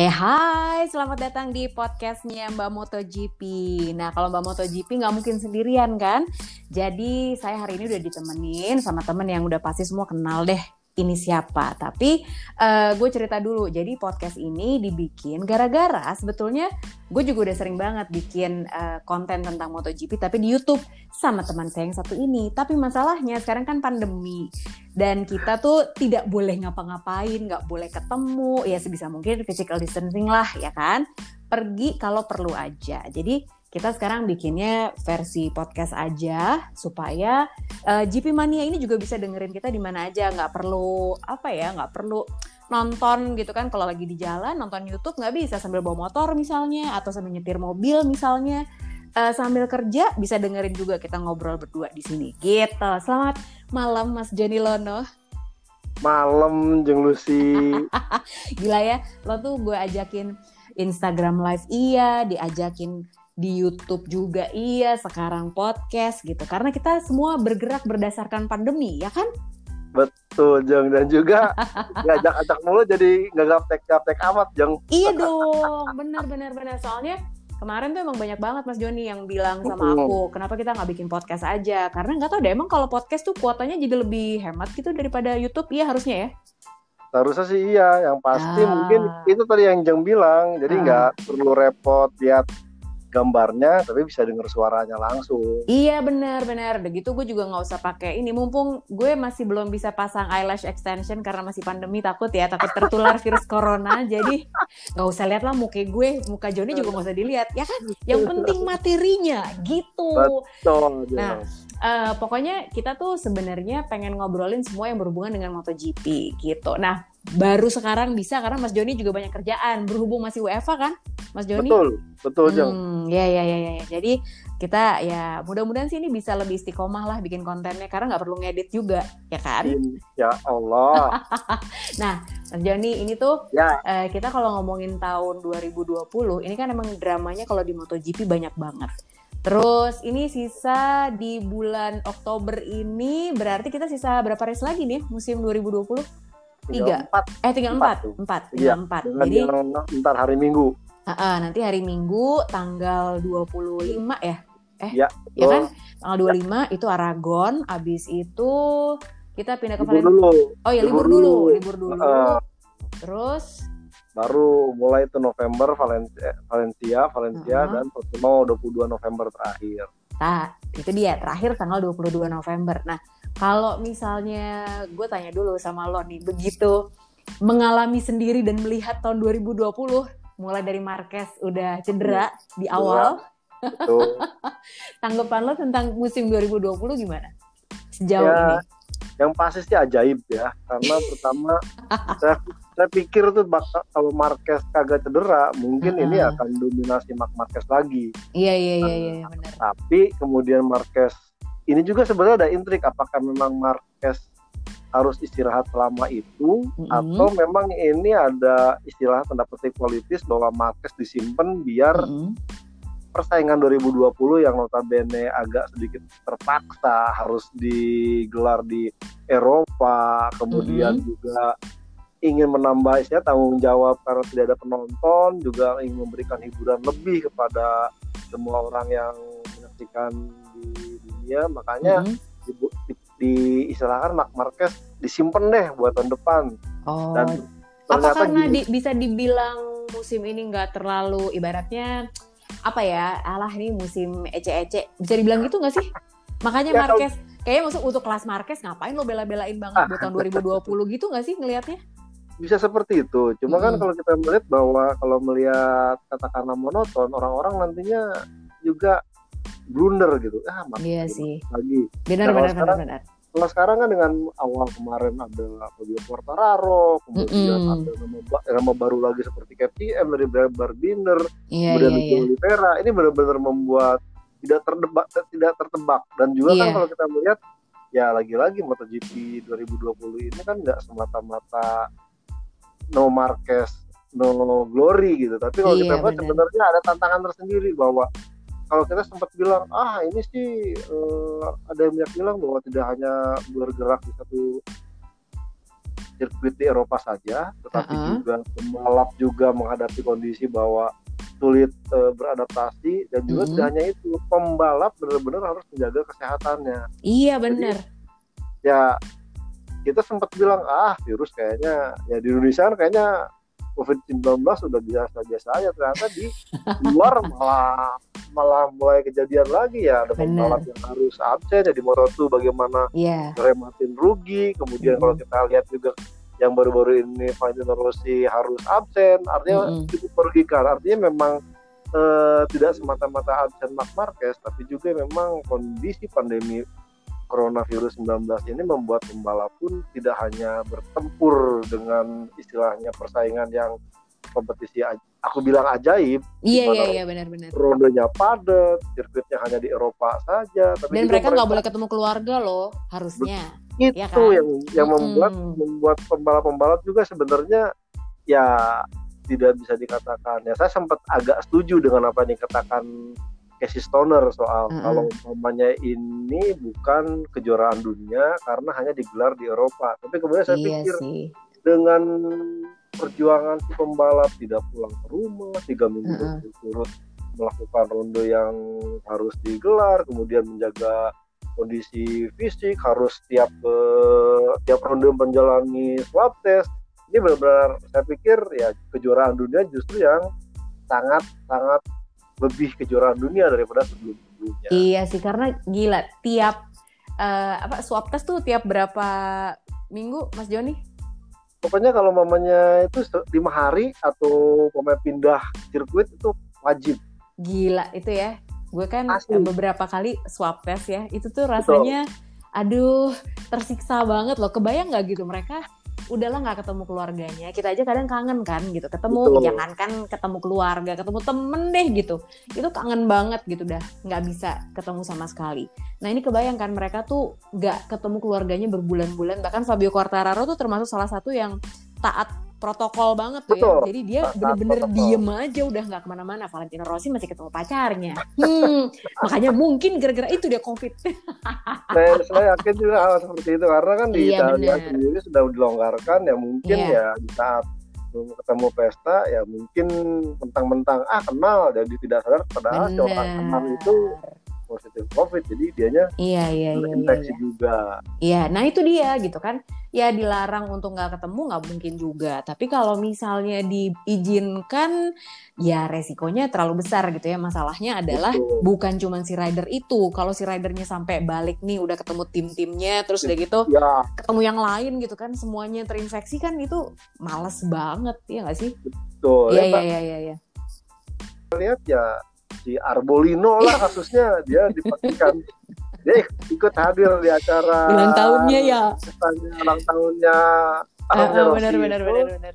Eh hai, selamat datang di podcastnya Mbak MotoGP. Nah kalau Mbak MotoGP nggak mungkin sendirian kan? Jadi saya hari ini udah ditemenin sama temen yang udah pasti semua kenal deh ini siapa. Tapi uh, gue cerita dulu. Jadi podcast ini dibikin gara-gara sebetulnya gue juga udah sering banget bikin uh, konten tentang MotoGP tapi di YouTube sama teman saya yang satu ini. Tapi masalahnya sekarang kan pandemi dan kita tuh tidak boleh ngapa-ngapain, nggak boleh ketemu, ya sebisa mungkin physical distancing lah ya kan. Pergi kalau perlu aja. Jadi kita sekarang bikinnya versi podcast aja supaya uh, eh, GP Mania ini juga bisa dengerin kita di mana aja. Nggak perlu apa ya nggak perlu nonton gitu kan. Kalau lagi di jalan nonton YouTube nggak bisa. Sambil bawa motor misalnya atau sambil nyetir mobil misalnya. Uh, sambil kerja bisa dengerin juga kita ngobrol berdua di sini. Gitu. Selamat malam Mas Joni Lono. Malam Jeng Lucy. Gila ya lo tuh gue ajakin Instagram live. Iya diajakin di YouTube juga iya, sekarang podcast gitu. Karena kita semua bergerak berdasarkan pandemi, ya kan? Betul, Jeng. Dan juga diajak-ajak mulu jadi nggak gaptek-gaptek amat, Jeng. Iya dong, benar benar benar. Soalnya kemarin tuh emang banyak banget Mas Joni yang bilang sama aku, kenapa kita nggak bikin podcast aja? Karena nggak tahu deh, emang kalau podcast tuh kuotanya jadi lebih hemat gitu daripada YouTube, iya harusnya ya? Harusnya sih iya, yang pasti ah. mungkin itu tadi yang Jeng bilang, jadi nggak ah. perlu repot lihat gambarnya tapi bisa denger suaranya langsung. Iya benar benar. Begitu gue juga nggak usah pakai ini. Mumpung gue masih belum bisa pasang eyelash extension karena masih pandemi takut ya takut tertular virus corona. jadi nggak usah lihat lah muka gue, muka Joni juga nggak usah dilihat ya kan. Yang penting materinya gitu. Betul. Nah uh, pokoknya kita tuh sebenarnya pengen ngobrolin semua yang berhubungan dengan MotoGP gitu. Nah baru sekarang bisa karena Mas Joni juga banyak kerjaan. Berhubung masih WFA kan Mas Joni? Betul betul hmm, ya, ya ya ya ya jadi kita ya mudah-mudahan sih ini bisa lebih istiqomah lah bikin kontennya karena nggak perlu ngedit juga ya kan? Ya Allah. Nah Mas Joni ini tuh ya. uh, kita kalau ngomongin tahun 2020 ini kan emang dramanya kalau di MotoGP banyak banget. Terus ini sisa di bulan Oktober ini berarti kita sisa berapa race lagi nih musim 2020? Tiga empat. Eh tinggal empat empat. iya, empat. jadi ntar hari minggu. Uh, uh, nanti hari minggu tanggal 25 ya? Eh ya, ya kan? Tanggal 25 ya. itu Aragon abis itu kita pindah ke libur dulu. oh ya libur, libur dulu libur dulu. Uh, terus? Baru mulai itu November Valencia Valencia Valencia uh -huh. dan Portimao 22 November terakhir nah itu dia terakhir tanggal 22 November nah kalau misalnya gue tanya dulu sama lo nih, begitu mengalami sendiri dan melihat tahun 2020, mulai dari Marquez udah cedera di awal. Tanggapan lo tentang musim 2020 gimana? Sejauh ya, ini? Yang pasti sih ajaib ya, karena pertama saya, saya pikir tuh bakal kalau Marquez kagak cedera, mungkin uh -huh. ini akan dominasi Mark Marquez lagi. Iya iya iya, iya benar. Tapi kemudian Marquez ini juga sebenarnya ada intrik apakah memang Marquez harus istirahat selama itu mm-hmm. atau memang ini ada istilah tanda petik politis bahwa Marquez disimpan biar mm-hmm. persaingan 2020 yang notabene agak sedikit terpaksa harus digelar di Eropa kemudian mm-hmm. juga ingin menambah istilah tanggung jawab karena tidak ada penonton juga ingin memberikan hiburan lebih kepada semua orang yang menyaksikan di dunia. Makanya mm -hmm. di, di, di istilahkan Mark Marquez disimpan deh buat tahun depan. Oh. dan apa karena di, bisa dibilang musim ini nggak terlalu ibaratnya apa ya alah ini musim ece-ece. Bisa dibilang gitu nggak sih? Makanya ya, Marquez kayaknya masuk untuk kelas Marquez ngapain lo bela-belain banget buat tahun 2020 gitu nggak sih ngelihatnya bisa seperti itu cuma hmm. kan kalau kita melihat bahwa kalau melihat katakanlah monoton orang-orang nantinya juga blunder gitu ah iya sih lagi benar nah, benar benar benar kalau sekarang kan dengan awal kemarin ada Fabio Quartararo, kemudian mm -hmm. ada nama, nama baru lagi seperti KTM dari Brad Binder, yeah, kemudian yeah, yeah. Oliveira, ini benar-benar membuat tidak terdebak, tidak tertebak dan juga yeah. kan iya. kalau kita melihat ya lagi-lagi MotoGP 2020 ini kan nggak semata-mata no Marquez, no glory gitu, tapi kalau yeah, kita lihat sebenarnya ada tantangan tersendiri bahwa kalau kita sempat bilang ah ini sih uh, ada yang banyak bilang bahwa tidak hanya bergerak di satu sirkuit di Eropa saja, tetapi uh -uh. juga pembalap juga menghadapi kondisi bahwa sulit uh, beradaptasi dan juga mm-hmm. tidak hanya itu pembalap benar-benar harus menjaga kesehatannya. Iya benar. ya kita sempat bilang ah virus kayaknya ya di Indonesia kan kayaknya COVID-19 sudah biasa-biasa aja ternyata di luar malah malah mulai kejadian lagi ya ada pembalap yang harus absen jadi Moto2 bagaimana yeah. rematin rugi kemudian mm-hmm. kalau kita lihat juga yang baru-baru ini Valentino Rossi harus absen artinya mm -hmm. cukup merugikan artinya memang uh, tidak semata-mata absen Mark Marquez tapi juga memang kondisi pandemi coronavirus 19 ini membuat pembalap pun tidak hanya bertempur dengan istilahnya persaingan yang kompetisi aku bilang ajaib iya iya iya benar-benar rondenya padat sirkuitnya hanya di Eropa saja tapi dan mereka nggak boleh ketemu keluarga loh harusnya itu ya kan? yang yang hmm. membuat membuat pembalap-pembalap juga sebenarnya ya tidak bisa dikatakan ya saya sempat agak setuju dengan apa yang dikatakan Casey Stoner soal hmm. kalau umpamanya ini bukan kejuaraan dunia karena hanya digelar di Eropa tapi kemudian saya iya pikir sih. dengan perjuangan si pembalap tidak pulang ke rumah tiga minggu berturut uh melakukan ronde yang harus digelar kemudian menjaga kondisi fisik harus tiap ke tiap ronde menjalani swab test ini benar-benar saya pikir ya kejuaraan dunia justru yang sangat sangat lebih kejuaraan dunia daripada sebelum sebelumnya iya sih karena gila tiap uh, apa swab test tuh tiap berapa minggu Mas Joni pokoknya kalau mamanya itu lima hari atau pemain pindah sirkuit itu wajib gila itu ya gue kan Asli. beberapa kali swab test ya itu tuh rasanya Betul. aduh tersiksa banget loh kebayang nggak gitu mereka udahlah nggak ketemu keluarganya kita aja kadang kangen kan gitu. Ketemu Betul. jangankan ketemu keluarga ketemu temen deh gitu. Itu kangen banget gitu dah nggak bisa ketemu sama sekali. Nah ini kebayangkan mereka tuh nggak ketemu keluarganya berbulan-bulan. Bahkan Fabio Quartararo tuh termasuk salah satu yang taat protokol banget tuh ya. Betul. ya. Jadi dia bener-bener diem aja udah nggak ke mana-mana. Valentino Rossi masih ketemu pacarnya. Hmm, makanya mungkin gara-gara itu dia covid. saya, saya yakin juga hal seperti itu karena kan di iya, Italia bener. sendiri sudah dilonggarkan ya mungkin yeah. ya di saat ketemu pesta ya mungkin mentang-mentang ah kenal jadi tidak sadar padahal orang kenal itu positif covid jadi dianya iya iya iya infeksi iya, iya. juga iya nah itu dia gitu kan ya dilarang untuk nggak ketemu nggak mungkin juga tapi kalau misalnya diizinkan ya resikonya terlalu besar gitu ya masalahnya adalah Betul. bukan cuma si rider itu kalau si ridernya sampai balik nih udah ketemu tim-timnya terus udah gitu ya. ketemu yang lain gitu kan semuanya terinfeksi kan itu males banget ya nggak sih Betul. Iya iya iya iya. Lihat ya si Arbolino lah kasusnya dia dipastikan dia ikut hadir di acara ulang tahunnya ya. ulang tahunnya uh, uh, benar, benar, benar, benar.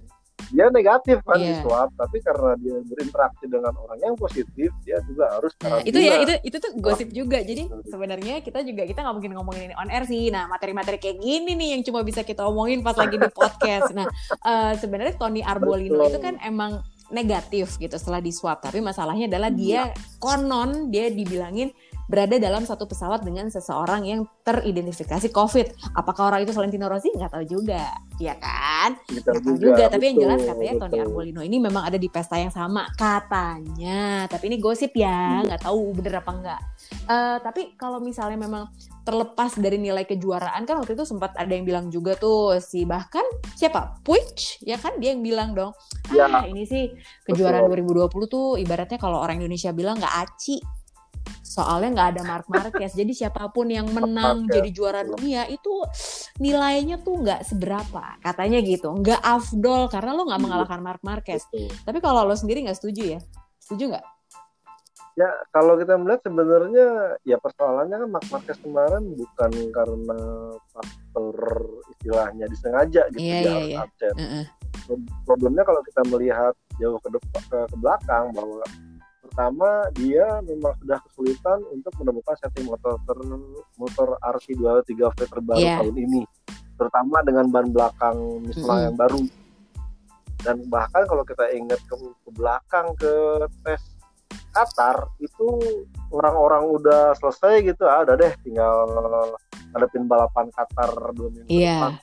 dia negatif kan yeah. di swab tapi karena dia berinteraksi dengan orang yang positif dia juga harus nah, itu ya itu itu tuh gosip juga. Jadi sebenarnya kita juga kita nggak mungkin ngomongin ini on air sih. Nah materi-materi kayak gini nih yang cuma bisa kita omongin pas lagi di podcast. Nah uh, sebenarnya Tony Arbolino Betul. itu kan emang negatif gitu setelah di swab tapi masalahnya adalah dia iya. konon dia dibilangin berada dalam satu pesawat dengan seseorang yang teridentifikasi COVID. Apakah orang itu Valentino Rossi? Nggak tahu juga, ya kan? Nggak tahu juga. Tapi yang jelas katanya betul. Tony Arbolino ini memang ada di pesta yang sama katanya. Tapi ini gosip ya, iya. nggak tahu bener apa enggak. Uh, tapi kalau misalnya memang terlepas dari nilai kejuaraan kan waktu itu sempat ada yang bilang juga tuh si bahkan siapa Puig ya kan dia yang bilang dong ya. ah ini sih kejuaraan Betul. 2020 tuh ibaratnya kalau orang Indonesia bilang nggak aci soalnya nggak ada Mark Marquez. Jadi siapa pun yang menang jadi juara dunia itu nilainya tuh nggak seberapa. Katanya gitu. Nggak afdol. Karena lo nggak mengalahkan Mark Marquez. Tapi kalau lo sendiri nggak setuju ya? Setuju nggak? Ya kalau kita melihat sebenarnya ya persoalannya kan Mark Marquez kemarin bukan karena faktor istilahnya disengaja gitu yeah, ya yeah, yeah. absen. Uh -uh. problemnya kalau kita melihat jauh ke, depan, ke, ke belakang bahwa pertama dia memang sudah kesulitan untuk menemukan setting motor ter, motor RC203 V terbaru yeah. tahun ini terutama dengan ban belakang Michelin mm yang baru dan bahkan kalau kita ingat ke, ke belakang ke tes Qatar itu orang-orang udah selesai gitu ah udah deh tinggal hadapin balapan Qatar dua minggu yeah. depan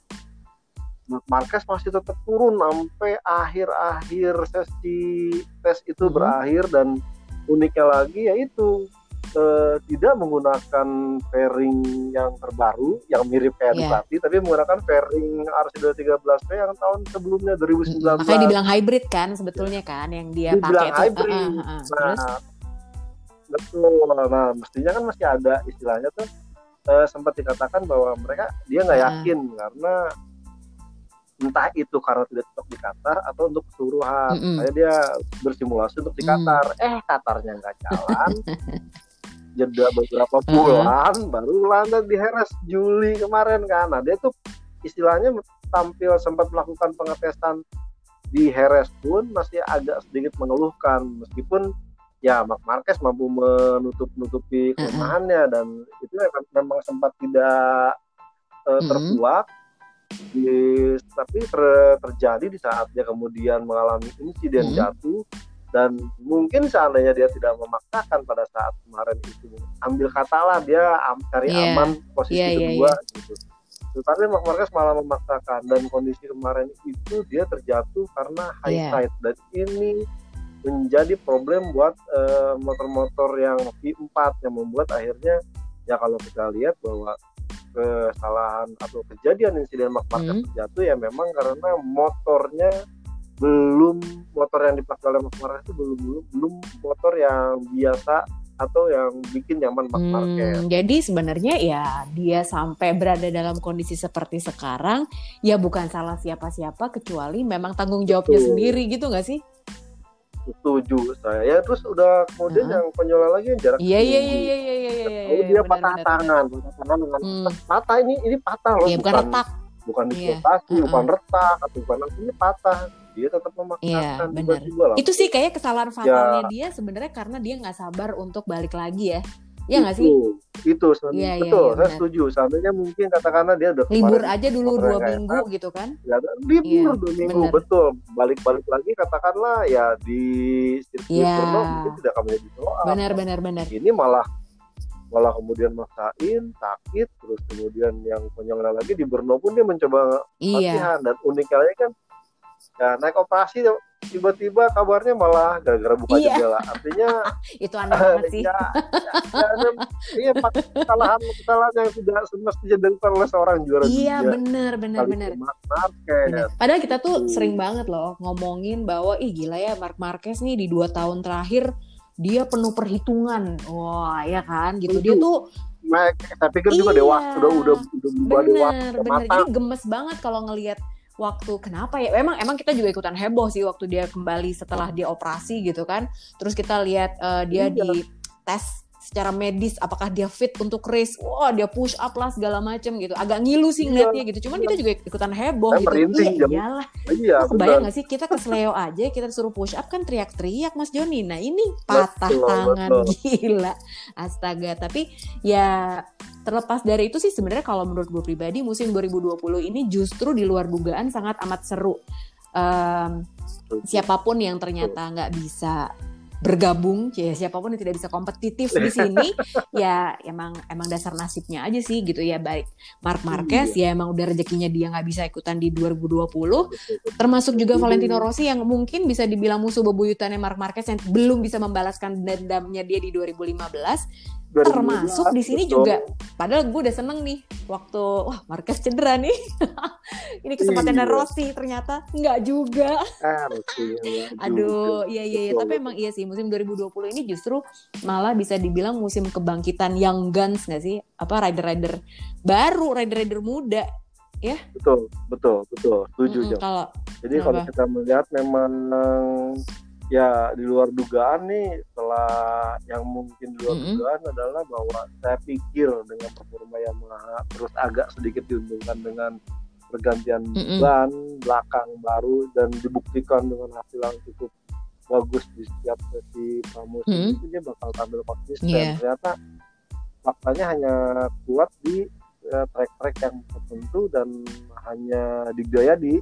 Marquez masih tetap turun sampai akhir-akhir sesi tes itu Hmm. berakhir dan uniknya lagi yaitu eh, tidak menggunakan fairing yang terbaru yang mirip kayak Iya. Ducati tapi menggunakan fairing RC213V yang tahun sebelumnya 2019 Makanya dibilang hybrid kan sebetulnya kan yang dia Dibilang pakai itu. hybrid. Ah, ah, ah. Terus? Nah, betul. Nah, mestinya kan masih ada istilahnya tuh eh, sempat dikatakan bahwa mereka dia nggak yakin karena entah itu karena tidak cocok di Qatar atau untuk keseluruhan. Mm-mm. Makanya dia bersimulasi untuk di Mm. Qatar. Eh, Qatarnya nggak jalan. Jeda beberapa bulan baru landas di Heres Juli kemarin kan. Nah, dia tuh istilahnya tampil sempat melakukan pengetesan di Heres pun masih agak sedikit mengeluhkan meskipun ya Mark Marquez mampu menutup-nutupi kelemahannya dan itu memang- sempat tidak eh, Mm-mm. terkuak di- tapi ter- terjadi di saat dia kemudian mengalami insiden Mm-mm. jatuh dan mungkin seandainya dia tidak memaksakan pada saat kemarin itu ambil katalah dia am- cari Iya. aman posisi Iya, iya, kedua gitu tetapi Marquez malah memaksakan dan kondisi kemarin itu dia terjatuh karena high Iya. side dan ini menjadi problem buat eh, motor-motor yang V4 yang membuat akhirnya ya kalau kita lihat bahwa kesalahan atau kejadian insiden Mark Marquez Hmm. terjatuh ya memang karena motornya belum motor yang dipakai oleh Mark Marquez itu belum belum belum motor yang biasa atau yang bikin nyaman Mark Marquez. Hmm, jadi sebenarnya ya dia sampai berada dalam kondisi seperti sekarang ya bukan salah siapa-siapa kecuali memang tanggung jawabnya Betul. sendiri gitu nggak sih? Setuju saya ya terus udah kemudian Heeh. yang konyol lagi yang jarak Iya iya iya iya iya iya. Lalu iya, dia benar, patah benar, tangan patah tangan dengan Hmm. patah ini ini patah loh Iya bukan retak. bukan dislokasi Heeh. bukan retak atau bukan ini patah dia tetap memaksakan Iya, benar. tiba-tiba lah Itu sih kayak kesalahan Ya. fatalnya dia sebenarnya karena dia nggak sabar untuk balik lagi ya. Iya nggak sih? itu Iya, iya, betul iya, saya benar. setuju seandainya mungkin katakanlah dia udah Libur aja dulu dua minggu enak, gitu kan? ya, libur Iya, dua minggu benar. betul balik-balik lagi katakanlah ya di sirkuit Iya. Brno mungkin tidak akan menjadi soal Benar benar benar. ini malah malah kemudian maksain sakit terus kemudian yang konyolnya lagi di Brno pun dia mencoba Iya. latihan dan uniknya lagi kan ya naik operasi tiba-tiba kabarnya malah gara-gara buka Iya. jendela artinya Itu aneh banget sih. ya, ya, ya, iya kesalahan kesalahan yang tidak semestinya dilakukan oleh seorang juara Iya dunia benar benar benar. Padahal kita tuh Gitu. sering banget loh ngomongin bahwa ih gila ya Mark Marquez nih di dua tahun terakhir dia penuh perhitungan. Wah ya kan gitu. Dia tuh Mac, saya pikir juga Iya. dewasa udah udah udah berubah dewasa bener bener. matang Jadi gemes banget kalau ngelihat waktu kenapa ya emang emang kita juga ikutan heboh sih waktu dia kembali setelah dia operasi gitu kan terus kita lihat eh, dia Iya. di tes secara medis apakah dia fit untuk race wah dia push up lah segala macem gitu agak ngilu sih Iya. ngeliatnya gitu cuman kita juga ikutan heboh gitu iya iyalah iya Lu kebayang gak sih kita ke Sleo aja kita disuruh push up kan teriak-teriak Mas Joni. Nah ini patah Betul, tangan betul. gila. Astaga. Tapi ya terlepas dari itu sih sebenarnya kalau menurut gue pribadi musim 2020 ini justru di luar dugaan sangat amat seru. Em, siapa pun yang ternyata nggak bisa bergabung, ya siapa pun yang tidak bisa kompetitif di sini, ya emang emang dasar nasibnya aja sih gitu ya. Baik Mark Marquez ya emang udah rezekinya dia nggak bisa ikutan di 2020, termasuk juga Valentino Rossi yang mungkin bisa dibilang musuh bebuyutannya Mark Marquez yang belum bisa membalaskan dendamnya dia di 2015 termasuk di sini Betul. juga. Padahal gue udah seneng nih waktu wah Marquez cedera nih. Ini kesempatan Iya. Rossi ternyata. Nggak juga. Ah, ya, aduh iya iya iya. Betul, tapi emang iya sih musim 2020 ini justru malah bisa dibilang musim kebangkitan young guns nggak sih? Apa rider-rider baru rider-rider muda betul betul betul. Setuju Mm-mm, Jam. kalau Jadi kalau kita melihat memang ya di luar dugaan nih setelah yang mungkin di luar Mm-mm. dugaan adalah bahwa saya pikir dengan performa Yamaha terus agak sedikit diuntungkan dengan pergantian Mm-mm. ban belakang baru dan dibuktikan dengan hasil yang cukup bagus di setiap sesi pramusim Mm. itu dia bakal tampil konsisten. Iya. Ternyata faktanya hanya kuat di eh, track-track yang tertentu dan hanya digaya di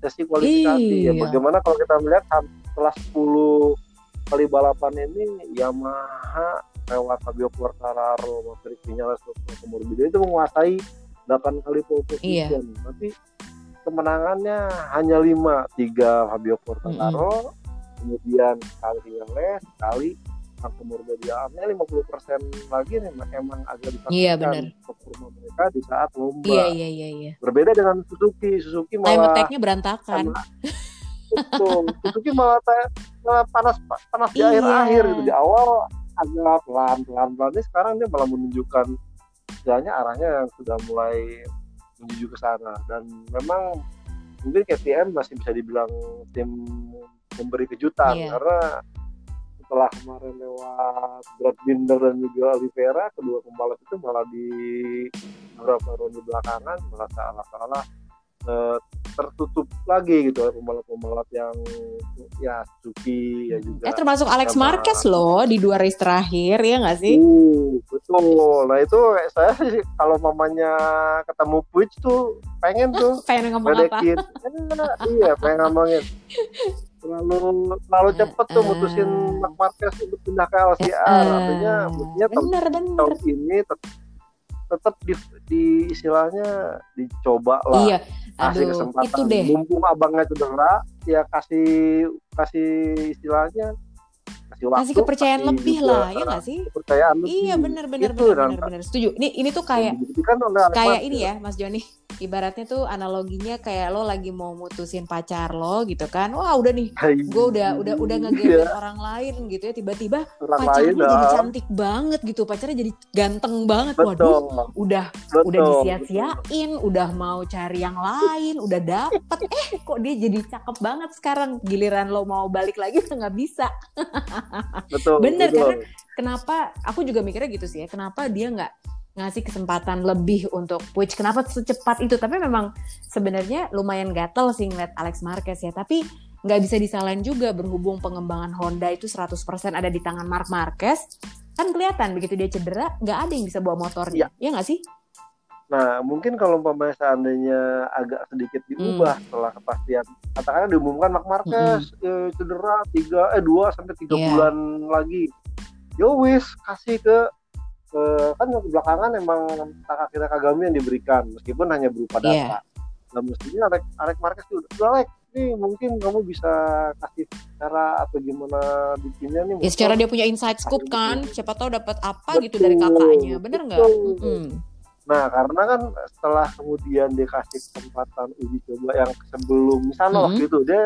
sesi kualifikasi. Ya Iya. bagaimana kalau kita melihat setelah 10 kali balapan ini Yamaha lewat Fabio Quartararo, Maverick Vinales, Morbidelli itu menguasai 8 kali pole Iya. position. Tapi kemenangannya hanya lima tiga Fabio Quartararo mm -hmm. kemudian sekali Rinales sekali Marco Morbidelli lima puluh persen lagi nih emang agak ditakutkan iya, benar. performa mereka di saat lomba iya, iya, iya, iya. berbeda dengan Suzuki Suzuki malah time attack-nya berantakan betul Suzuki malah, malah panas panas di akhir-akhir gitu di awal agak pelan pelan pelan ini sekarang dia malah menunjukkan jalannya arahnya yang sudah mulai menuju ke sana dan memang mungkin KTM masih bisa dibilang tim memberi kejutan yeah. karena setelah kemarin lewat Brad Binder dan juga Oliveira kedua pembalap itu malah di beberapa ronde belakangan malah salah-salah uh, tertutup lagi gitu pembalap-pembalap yang ya Suzuki ya juga. Eh termasuk Alex sama, Marquez loh di dua race terakhir ya nggak sih? Uh, betul. Nah itu saya sih kalau mamanya ketemu Puig tuh pengen tuh pengen ngomong apa? iya pengen ngomongin. Terlalu terlalu cepet tuh mutusin Mark Marquez untuk pindah ke LCR. Uh, Artinya, buktinya bener, bener. tahun ini tetap tetap di, di istilahnya dicoba lah iya. kasih Aduh, kesempatan itu deh. mumpung abangnya cedera ya kasih kasih istilahnya kasih waktu kasih kepercayaan kasih lebih lah ya nggak sih? kepercayaan lebih. Iya benar benar benar benar benar setuju. Ini ini tuh kayak kayak ini ya Mas Joni. Ibaratnya tuh analoginya kayak lo lagi mau mutusin pacar lo gitu kan. Wah udah nih. Gue udah udah udah ngegebet yeah. orang lain gitu ya. Tiba-tiba pacarnya jadi ah. cantik banget gitu. Pacarnya jadi ganteng banget. Betul. waduh udah betul, udah disia-siain udah mau cari yang lain udah dapet. Eh kok dia jadi cakep banget sekarang? Giliran lo mau balik lagi nggak bisa betul bener betul. karena kenapa aku juga mikirnya gitu sih ya kenapa dia nggak ngasih kesempatan lebih untuk Puig. Kenapa secepat itu? Tapi memang sebenarnya lumayan gatel sih ngeliat Alex Marquez ya. Tapi nggak bisa disalahin juga berhubung pengembangan Honda itu 100% ada di tangan Mark Marquez. Kan kelihatan begitu dia cedera, nggak ada yang bisa bawa motornya. Ya nggak sih? Nah, mungkin kalau umpamanya seandainya agak sedikit diubah hmm. setelah kepastian, katakanlah diumumkan Mark Marquez hmm. eh, cedera tiga eh dua sampai tiga yeah. bulan lagi, yo wis kasih ke uh, kan belakangan emang kita Kagami yang diberikan meskipun hanya berupa data. Yeah. Nah mestinya Alek, Alek Marquez itu udah Alek ini mungkin kamu bisa kasih cara atau gimana bikinnya nih. Ya secara dia punya inside scoop kan, siapa tahu dapat apa betul, gitu dari kakaknya, bener nggak? Nah karena kan setelah kemudian dia kasih kesempatan uji coba yang sebelum misalnya hmm. waktu itu dia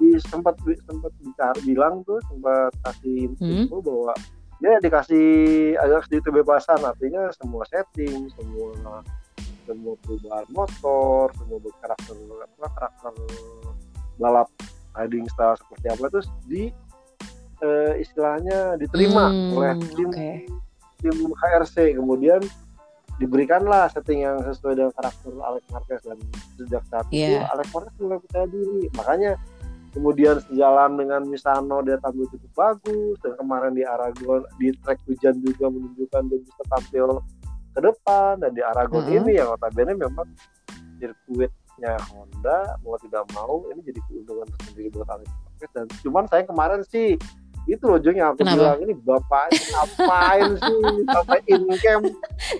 di, sempat sempat bicara bilang tuh sempat kasih info hmm. bahwa dia dikasih agak sedikit kebebasan artinya semua setting semua semua perubahan motor semua karakter apa karakter balap riding style seperti apa itu di uh, istilahnya diterima hmm, oleh tim okay. tim HRC kemudian diberikanlah setting yang sesuai dengan karakter Alex Marquez dan sejak saat yeah. itu Alex Marquez mulai percaya diri makanya kemudian sejalan dengan Misano dia tampil cukup bagus dan kemarin di Aragon di track hujan juga menunjukkan dia bisa tampil ke depan dan di Aragon uh -huh. ini yang notabene memang sirkuitnya Honda mau tidak mau ini jadi keuntungan tersendiri buat Alex Marquez dan cuman saya kemarin sih itu loh Jung yang aku Kenapa? bilang ini bapak ngapain sih? Sampai in camp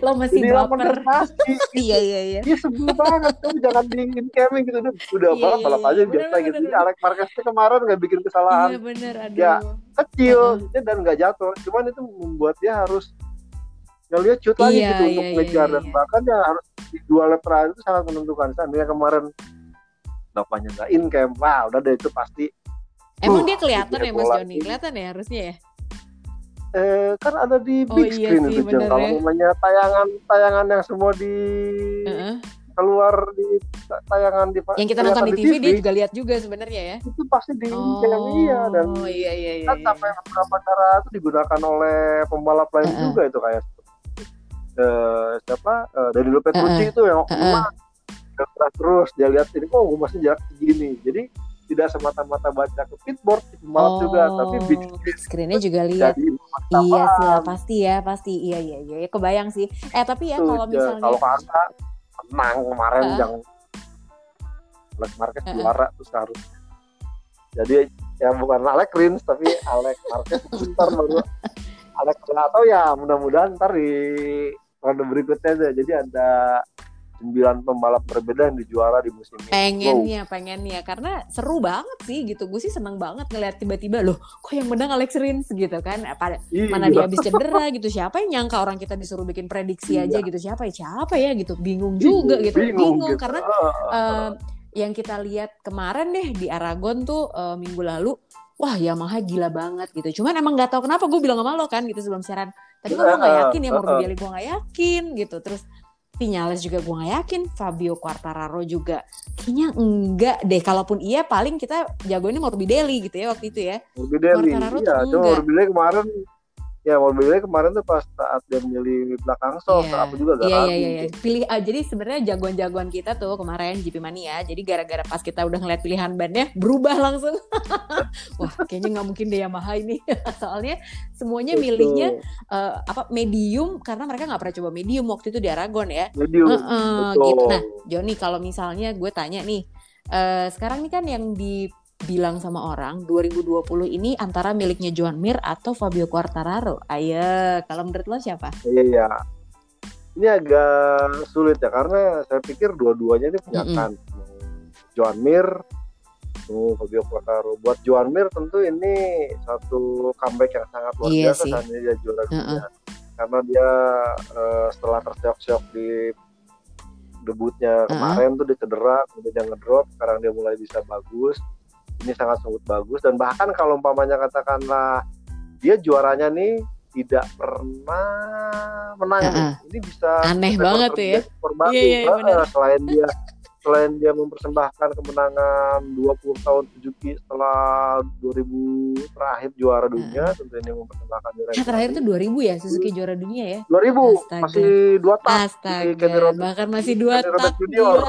lo masih ini baper. pasti iya iya iya. Dia sebel banget tuh jangan di in camping gitu udah iya, balap balap iya, aja biasa bener, gitu. bener. Alex Marquez kemarin nggak bikin kesalahan. Iya bener aduh. ya kecil uh-huh. dan nggak jatuh. Cuman itu membuat dia harus ngeliat cut lagi iya, gitu iya, untuk iya, ngejar. Iya, dan bahkan yang harus di dua lap terakhir itu sangat menentukan. Seandainya kemarin bapaknya nggak in camp wah udah deh itu pasti Emang dia kelihatan ya Mas Joni? Kelihatan ya harusnya ya? Eh, kan ada di oh, big iya screen sih, itu Jeng. Kalau namanya tayangan-tayangan yang semua di uh -uh. keluar di tayangan di yang kita nonton di TV, TV dia juga lihat juga sebenarnya ya itu pasti di oh, iya dan iya, iya, iya, kan iya. sampai beberapa cara itu digunakan oleh pembalap lain uh -uh. juga itu kayak uh, siapa uh, Danilo Petrucci uh -uh. itu yang uh -uh. terus dia lihat ini kok oh, masih jarak segini jadi tidak semata-mata baca ke pitboard pembalap oh, juga tapi big, big screennya juga lihat. iya sih ya, pasti ya pasti. Iya iya iya ya, kebayang sih. Eh tapi ya kalau misalnya kalau kata menang kemarin uh. yang Alex Marquez uh. juara terus harus jadi yang bukan Alex Rins tapi Alex Marquez ntar baru Alex atau ya mudah-mudahan ntar di ronde berikutnya aja. Jadi ada sembilan pembalap berbeda yang dijuara di musim ini. Pengennya, wow. pengennya karena seru banget sih gitu. Gue sih seneng banget ngeliat tiba-tiba loh, kok yang menang Alex Rins gitu kan? Apa iya. mana dia habis cedera gitu? Siapa yang nyangka orang kita disuruh bikin prediksi iya. aja gitu? Siapa ya? Siapa ya gitu? Bingung juga bingung, gitu. Bingung, bingung gitu. karena uh, yang kita lihat kemarin deh di Aragon tuh uh, minggu lalu wah Yamaha gila banget gitu. Cuman emang nggak tahu kenapa gue bilang sama lo kan gitu sebelum siaran. Tapi gue nggak yakin ya Morbidelli gue nggak yakin gitu. Terus Vinales juga gue gak yakin, Fabio Quartararo juga kayaknya enggak deh. Kalaupun iya paling kita jagoinnya Morbidelli gitu ya waktu itu ya. Morbidelli, Quartararo iya. Cuma Morbidelli kemarin ya mobilnya kemarin tuh pas saat dia milih belakang soft yeah. aku juga gak yeah, yeah, yeah, yeah. pilih uh, jadi sebenarnya jagoan-jagoan kita tuh kemarin GP Mania jadi gara-gara pas kita udah ngeliat pilihan bandnya berubah langsung. Wah kayaknya nggak mungkin deh Yamaha ini. Soalnya semuanya Betul. milihnya uh, apa medium karena mereka nggak pernah coba medium waktu itu di Aragon ya. Medium. Uh, uh, gitu nah Joni kalau misalnya gue tanya nih uh, sekarang ini kan yang di bilang sama orang 2020 ini antara miliknya Joan Mir atau Fabio Quartararo. Ayo, kalau menurut lo siapa? Iya, iya. Ini agak sulit ya karena saya pikir dua-duanya ini punya mm -hmm. kan. Joan Mir, oh, Fabio Quartararo. Buat Joan Mir tentu ini satu comeback yang sangat luar iya biasa saat dia juara dunia. Uh -uh. Karena dia uh, setelah terseok-seok di debutnya kemarin uh -huh. tuh dia cedera, kemudian dia ngedrop, sekarang dia mulai bisa bagus ini sangat sangat bagus. Dan bahkan kalau umpamanya katakanlah dia juaranya nih tidak pernah menang uh -uh. ini bisa aneh banget ya. iya, iya, iya, selain dia selain dia mempersembahkan kemenangan 20 tahun Suzuki setelah 2000 terakhir juara dunia uh. tentu ini mempersembahkan juara nah, terakhir itu 2000 ya Suzuki juara dunia ya? 2000 Astaga. masih dua tahun Astaga bahkan masih dua tahun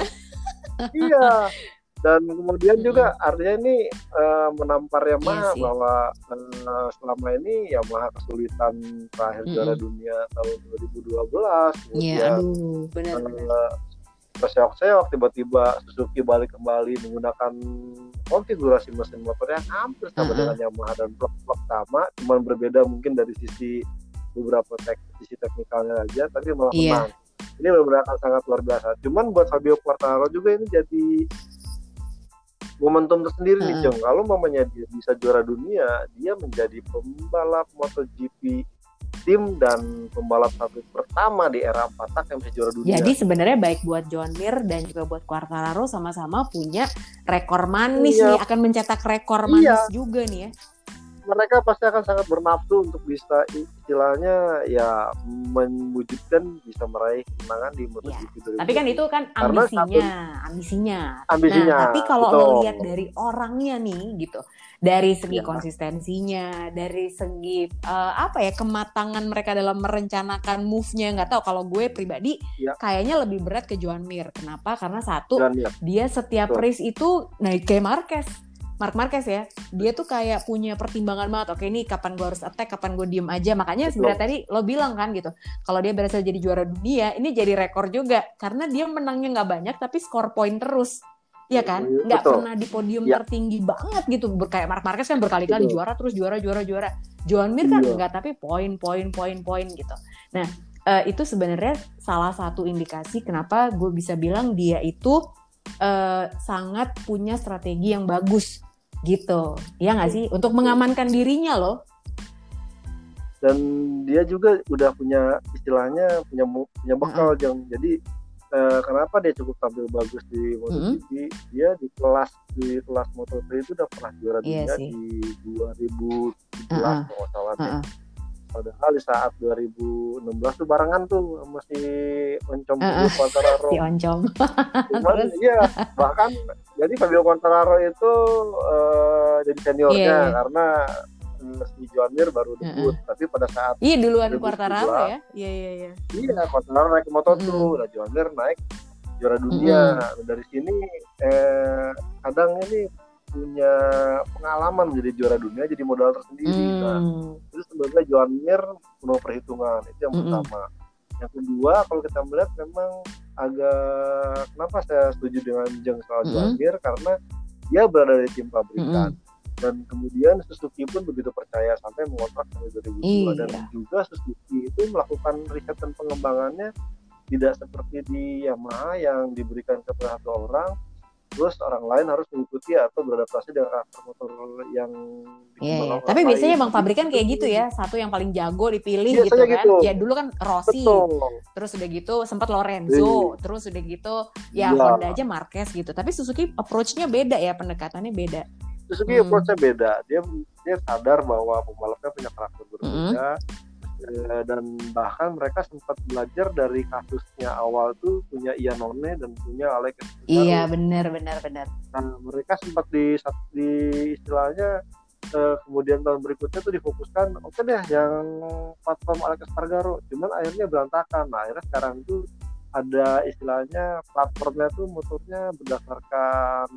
iya dan kemudian juga artinya ini uh, menampar Yamaha iya bahwa uh, selama ini Yamaha kesulitan terakhir mm -hmm. juara dunia tahun 2012 iya aduh benar uh, terseok-seok tiba-tiba Suzuki balik kembali menggunakan konfigurasi mesin motor yang hampir sama uh -huh. dengan Yamaha dan blok-blok sama cuman berbeda mungkin dari sisi beberapa tek sisi teknikalnya aja tapi malah yeah. menang ini benar-benar sangat luar biasa cuman buat Fabio Quartararo juga ini jadi momentum tersendiri nih Jong. Kalau mamanya dia bisa juara dunia, dia menjadi pembalap MotoGP tim dan pembalap satu pertama di era empat tak yang bisa juara dunia. Jadi sebenarnya baik buat John Mir dan juga buat Quartararo sama-sama punya rekor manis iya. nih, akan mencetak rekor manis iya. juga nih ya mereka pasti akan sangat bernafsu untuk bisa istilahnya ya mewujudkan bisa meraih kemenangan di MotoGP ya. Tapi kan itu kan ambisinya, satu, ambisinya. Ambisinya. Nah, tapi kalau lo lihat dari orangnya nih gitu, dari segi ya. konsistensinya, dari segi uh, apa ya kematangan mereka dalam merencanakan move-nya nggak tahu kalau gue pribadi ya. kayaknya lebih berat ke Joan Mir. Kenapa? Karena satu dia setiap Betul. race itu naik kayak Marquez Mark Marquez ya, dia tuh kayak punya pertimbangan banget. Oke, ini kapan gue harus attack, kapan gue diem aja. Makanya sebenarnya tadi lo bilang kan gitu, kalau dia berhasil jadi juara dunia, ini jadi rekor juga karena dia menangnya nggak banyak tapi skor poin terus. Iya kan? Iya, nggak pernah di podium ya. tertinggi banget gitu. Kayak Mark Marquez kan berkali-kali juara terus juara juara juara. Joan Mir kan iya. nggak tapi poin poin poin poin gitu. Nah, uh, itu sebenarnya salah satu indikasi kenapa gue bisa bilang dia itu uh, sangat punya strategi yang bagus gitu ya nggak sih untuk mengamankan dirinya loh dan dia juga udah punya istilahnya punya punya bekal uh -huh. Jang. jadi uh, kenapa dia cukup tampil bagus di MotoGP -hmm. dia di kelas di kelas Moto3 itu udah pernah juara iya dunia sih. di 2017 uh -huh. kalau salah uh -huh padahal di saat 2016 tuh barengan tuh masih oncom uh, Quartararo si oncom cuman iya bahkan jadi Fabio Quartararo itu uh, jadi seniornya yeah, yeah. karena uh, si Joan Mir baru debut uh, uh. tapi pada saat iya duluan Quartararo ya iya iya iya iya Quartararo naik ke motor mm. tuh nah Joan Mir naik juara dunia mm. dari sini eh kadang ini punya pengalaman menjadi juara dunia jadi modal tersendiri mm. nah itu sebenarnya Joan Mir penuh perhitungan itu yang mm -hmm. pertama yang kedua kalau kita melihat memang agak kenapa saya setuju dengan Jeng soal mm -hmm. Joan Mir karena dia berada di tim pabrikan mm -hmm. dan kemudian Suzuki pun begitu percaya sampai mengontrak sampai 2002 iya. dan juga Suzuki itu melakukan riset dan pengembangannya tidak seperti di Yamaha yang diberikan kepada satu orang terus orang lain harus mengikuti atau beradaptasi dengan karakter motor yang Iya, yeah, tapi biasanya bang pabrikan kayak gitu ya, satu yang paling jago dipilih gitu kan. Gitu. Ya dulu kan Rossi, Betul. terus udah gitu sempat Lorenzo, iya. terus udah gitu ya, ya Honda aja Marquez gitu. Tapi Suzuki approach-nya beda ya, pendekatannya beda. Suzuki hmm. approach-nya beda. Dia dia sadar bahwa pembalapnya punya karakter berbeda. Hmm Eh, dan bahkan mereka sempat belajar dari kasusnya awal tuh punya Ianone dan punya Alex Iya benar benar benar. Nah mereka sempat di di istilahnya uh, kemudian tahun berikutnya tuh difokuskan oke okay deh yang platform Alex Espargaro cuman akhirnya berantakan nah akhirnya sekarang itu ada istilahnya platformnya tuh motornya berdasarkan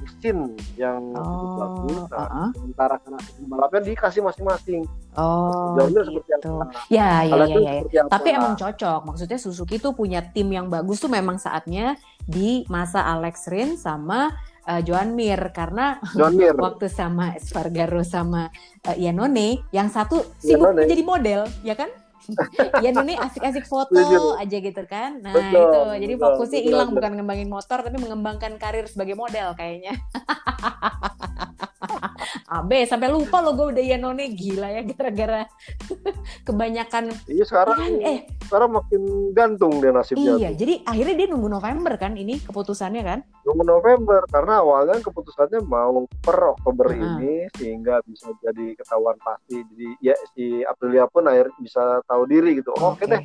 mesin yang oh, cukup bagus. Nah, uh -uh. sementara karena pembalapnya dikasih masing-masing. Oh, Jauhnya gitu. seperti apa? Ya, ya, ya, ya, ya. Tapi emang cocok. Maksudnya Suzuki tuh punya tim yang bagus tuh memang saatnya di masa Alex Rin sama uh, Joan Mir karena Joan Mir. waktu sama Espargaro sama uh, Iannone yang satu sibuk Iannone. menjadi model, ya kan? Ya ini asik-asik foto aja gitu kan. Nah betul, itu. Jadi betul, fokusnya hilang bukan ngembangin motor tapi mengembangkan karir sebagai model kayaknya Abe sampai lupa lo gue udah Yanone gila ya gara-gara kebanyakan iya sekarang kan, eh. sekarang makin gantung dia nasibnya iya tuh. jadi akhirnya dia nunggu November kan ini keputusannya kan? Nunggu November karena awalnya keputusannya mau per Oktober -huh. ini sehingga bisa jadi ketahuan pasti. Jadi ya si Aprilia pun akhirnya bisa tahu diri gitu. Oh, oke okay. deh.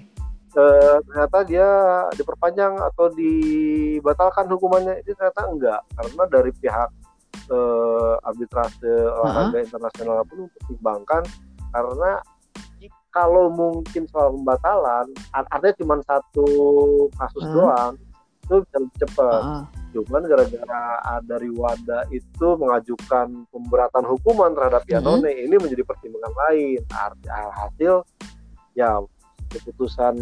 Uh, ternyata dia diperpanjang atau dibatalkan hukumannya. Itu ternyata enggak karena dari pihak uh, arbitrase olahraga uh-huh. internasional pun mempertimbangkan karena kalau mungkin soal pembatalan artinya cuma satu kasus uh-huh. doang itu bisa lebih cepat. Uh-huh. Cuman gara-gara ada Riwada itu mengajukan pemberatan hukuman terhadap Yanone uh-huh. ini menjadi pertimbangan lain. Hasil ya keputusan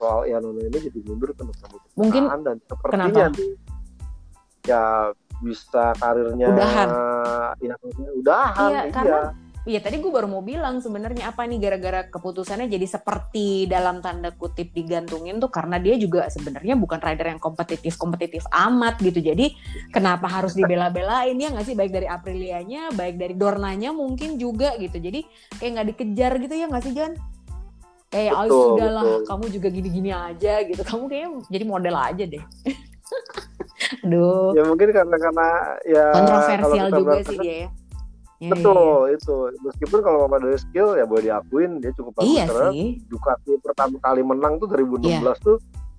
soal Yanone ini jadi mundur ke mungkin dan sepertinya nih, ya bisa karirnya udahan. ya udahan iya, iya. karena Iya tadi gue baru mau bilang sebenarnya apa nih gara-gara keputusannya jadi seperti dalam tanda kutip digantungin tuh karena dia juga sebenarnya bukan rider yang kompetitif kompetitif amat gitu. Jadi kenapa harus dibela-belain ya nggak sih? Baik dari Aprilianya baik dari Dornanya mungkin juga gitu. Jadi kayak nggak dikejar gitu ya nggak sih Jan? Kayak oh sudahlah kamu juga gini-gini aja gitu. Kamu kayaknya jadi model aja deh Aduh. Ya mungkin karena karena ya kontroversial juga sih dia ya. Ya, Betul ya, itu meskipun kalau ngomong dari skill ya boleh diakuin dia cukup bagus iya karena sih. Ducati pertama kali menang tuh 2016 iya. tuh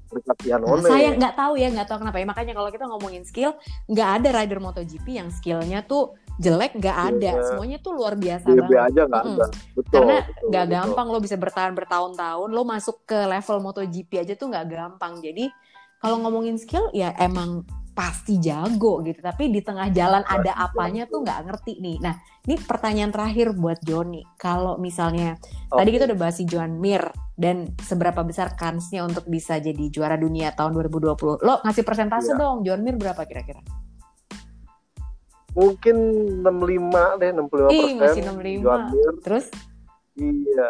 berkat Iannone. Nah, saya nggak tahu ya nggak tahu kenapa ya makanya kalau kita ngomongin skill nggak ada rider MotoGP yang skillnya tuh jelek nggak ada iya. semuanya tuh luar biasa iya, banget aja nggak hmm. ada betul, karena nggak gampang lo bisa bertahan bertahun-tahun lo masuk ke level MotoGP aja tuh nggak gampang jadi kalau ngomongin skill ya emang pasti jago gitu. Tapi di tengah jalan ada apanya tuh nggak ngerti nih. Nah ini pertanyaan terakhir buat Joni. Kalau misalnya okay. tadi kita udah bahas si Joan Mir dan seberapa besar kansnya untuk bisa jadi juara dunia tahun 2020 lo ngasih persentase yeah. dong Joan Mir berapa kira-kira? Mungkin 65 deh 65 Ih, persen masih 65 Joan Mir. terus? Iya.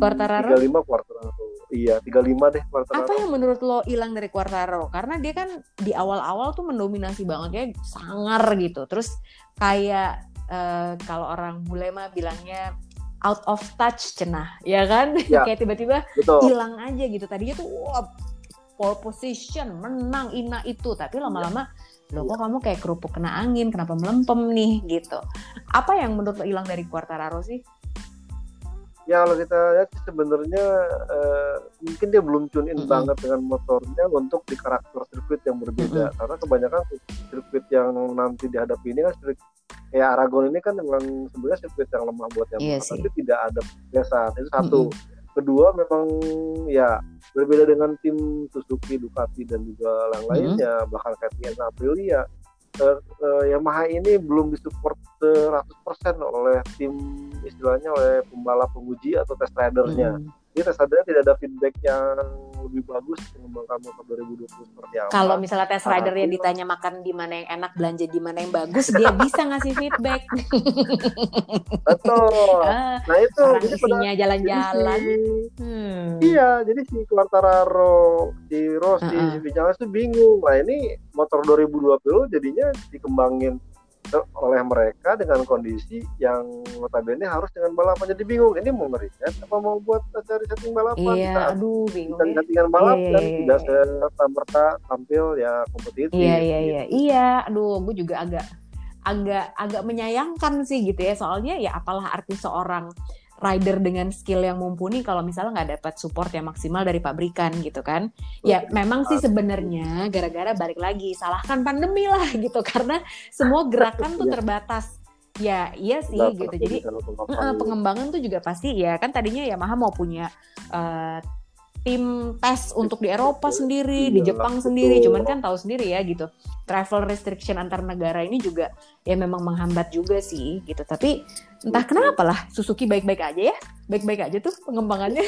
Quartararo? 35 Quartararo Iya, 35 deh Quartararo. Apa yang menurut lo hilang dari Quartararo? Karena dia kan di awal-awal tuh mendominasi banget ya, sangar gitu. Terus kayak uh, kalau orang bule mah bilangnya out of touch cenah, ya kan? Ya, kayak tiba-tiba hilang aja gitu. Tadinya tuh wah, pole position, menang ina itu, tapi lama-lama ya. lo kok kamu kayak kerupuk kena angin, kenapa melempem nih gitu. Apa yang menurut lo hilang dari Quartararo sih? Ya kalau kita lihat sebenarnya uh, mungkin dia belum tune in mm -hmm. banget dengan motornya untuk di karakter sirkuit yang berbeda mm -hmm. karena kebanyakan sirkuit yang nanti dihadapi ini kan sirkuit kayak Aragon ini kan memang sebenarnya sirkuit yang lemah buat yang iya tapi tidak ada biasa itu satu mm -hmm. kedua memang ya berbeda dengan tim Suzuki Ducati dan juga yang lainnya mm -hmm. bahkan kayak Aprilia uh, uh, Yamaha ini belum disupport 100% oleh tim istilahnya oleh pembalap penguji atau test ridernya. Hmm. Ini tes adanya tidak ada feedback yang lebih bagus mengembangkan motor 2020 seperti apa. Kalau misalnya tes ridernya nah, ditanya makan di mana yang enak, belanja di mana yang bagus, dia bisa ngasih feedback. Betul. Ah, nah itu jadi isinya jalan-jalan. Hmm. Iya, jadi si Quartararo, si Rossi, uh -uh. si Vinales itu bingung. Nah ini motor 2020 jadinya dikembangin oleh mereka dengan kondisi yang notabene harus dengan balapan. Jadi bingung ini mau ngeriset apa mau buat cari setting balapan? Iya kita, aduh bingung. kita settingan balap iya, dan iya, tidak iya. serta merta tampil ya kompetitif iya iya gitu. iya. Iya aduh gue juga agak agak agak menyayangkan sih gitu ya. Soalnya ya apalah arti seorang rider dengan skill yang mumpuni kalau misalnya nggak dapat support yang maksimal dari pabrikan gitu kan. Ya memang sih sebenarnya gara-gara balik lagi salahkan pandemi lah gitu karena semua gerakan tuh iya. terbatas. Ya iya sih gitu. jadi pengembangan tuh juga pasti ya kan tadinya Yamaha mau punya uh, tim tes untuk di Eropa sendiri, di iya, Jepang sendiri, cuman kan tahu sendiri ya gitu. Travel restriction antar negara ini juga ya memang menghambat juga sih gitu. Tapi entah kenapa lah Suzuki baik-baik aja ya, baik-baik aja tuh pengembangannya.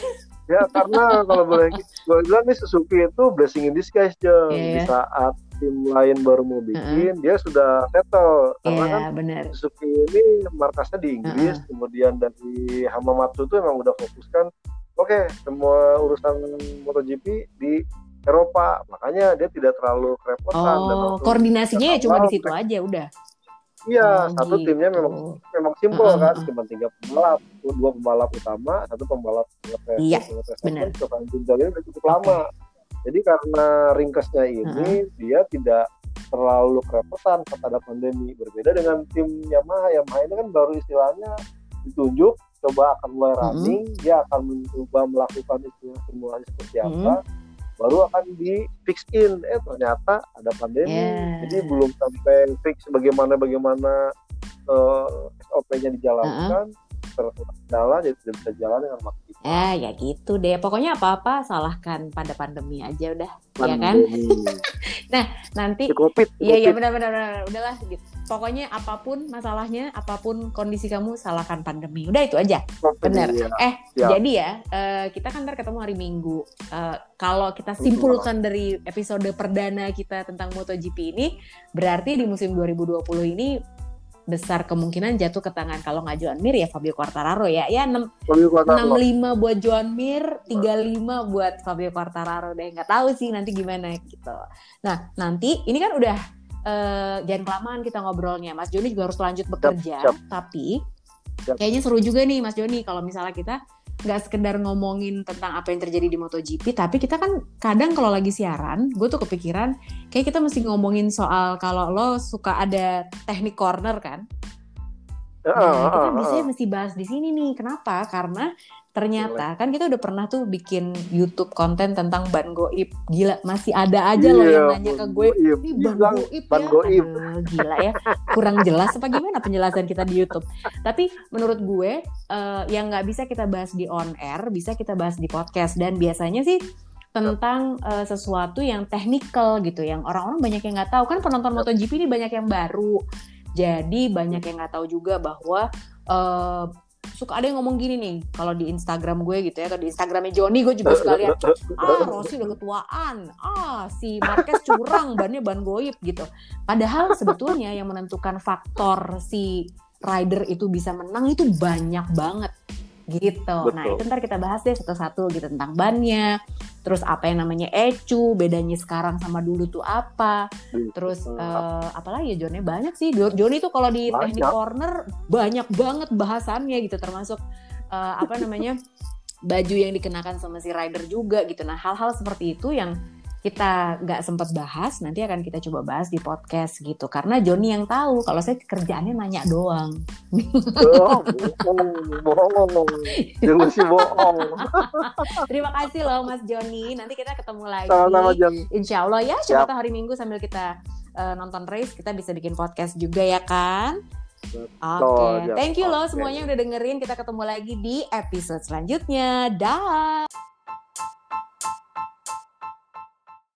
Ya karena kalau boleh gue bilang nih Suzuki itu blessing in disguise aja yeah. di saat tim lain baru mau bikin, uh -huh. dia sudah settle karena yeah, kan bener. Suzuki ini markasnya di Inggris, uh -huh. kemudian dari Hamamatsu itu emang udah fokuskan oke okay, semua urusan MotoGP di Eropa makanya dia tidak terlalu kerepotan oh, dan koordinasinya ya cuma di situ aja udah Iya, oh, satu gitu. timnya memang memang simpel uh, kan, cuma tiga pembalap, dua pembalap utama, satu pembalap ngetes. Iya, benar. Ini udah cukup lama. Jadi karena ringkasnya ini, uh, dia tidak terlalu kerepotan ada pandemi. Berbeda dengan tim Yamaha, Yamaha ini kan baru istilahnya ditunjuk coba akan mulai running, mm-hmm. dia akan mencoba melakukan istilah simulasi seperti apa, mm-hmm. baru akan di fix in. Eh ternyata ada pandemi, yeah. jadi belum sampai fix bagaimana bagaimana uh, eh, SOP-nya dijalankan. Uh-huh terkendala jadi tidak bisa jalan dengan maksimal. Eh ya gitu deh. Pokoknya apa-apa salahkan pada pandemi aja udah, pandemi. ya kan? nah nanti. Covid. Iya iya benar-benar udahlah gitu pokoknya apa pun masalahnya, apa pun kondisi kamu, salahkan pandemi. Udah itu aja. Benar. Ya. Eh, ya. jadi ya, uh, kita kan ntar ketemu hari Minggu. Uh, kalau kita simpulkan dari episode perdana kita tentang MotoGP ini, berarti di musim 2020 ini besar kemungkinan jatuh ke tangan kalau nggak Joan Mir ya Fabio Quartararo ya ya enam enam lima buat Joan Mir tiga lima buat Fabio Quartararo deh nggak tahu sih nanti gimana gitu nah nanti ini kan udah uh, jangan kelamaan kita ngobrolnya. Mas Joni juga harus lanjut bekerja, siap, siap. tapi siap. kayaknya seru juga nih Mas Joni kalau misalnya kita nggak sekedar ngomongin tentang apa yang terjadi di MotoGP, tapi kita kan kadang kalau lagi siaran, gue tuh kepikiran kayak kita mesti ngomongin soal kalau lo suka ada teknik corner kan. Nah, kita biasanya mesti bahas di sini nih. Kenapa? Karena Ternyata kan kita udah pernah tuh bikin YouTube konten tentang ban goib. Gila, masih ada aja yeah, loh yang nanya ke gue, "Ini ban goib ban ya?" Goib. Aduh, gila ya. Kurang jelas apa gimana penjelasan kita di YouTube. Tapi menurut gue uh, yang nggak bisa kita bahas di on air, bisa kita bahas di podcast dan biasanya sih tentang uh, sesuatu yang technical gitu yang orang-orang banyak yang nggak tahu kan penonton MotoGP ini banyak yang baru jadi banyak yang nggak tahu juga bahwa uh, suka ada yang ngomong gini nih kalau di Instagram gue gitu ya atau di Instagramnya Joni gue juga suka lihat ah Rossi udah ketuaan ah si Marquez curang bannya ban goib gitu padahal sebetulnya yang menentukan faktor si rider itu bisa menang itu banyak banget gitu. Betul. Nah itu ntar kita bahas deh satu-satu gitu tentang bannya, terus apa yang namanya ecu, bedanya sekarang sama dulu tuh apa, terus uh, apa lagi ya Joni banyak sih. Joni tuh kalau di banyak. teknik corner banyak banget bahasannya gitu, termasuk uh, apa namanya baju yang dikenakan sama si rider juga gitu. Nah hal-hal seperti itu yang kita nggak sempat bahas, nanti akan kita coba bahas di podcast gitu. Karena Joni yang tahu, kalau saya kerjaannya nanya doang. Oh, bohong, bohong, jangan sih bohong. Terima kasih loh Mas Joni. Nanti kita ketemu lagi. Sama-sama Insya Allah ya, siapa tahu hari Minggu sambil kita uh, nonton race, kita bisa bikin podcast juga ya kan? Oke, okay. thank you loh semuanya udah dengerin. Kita ketemu lagi di episode selanjutnya. Dah.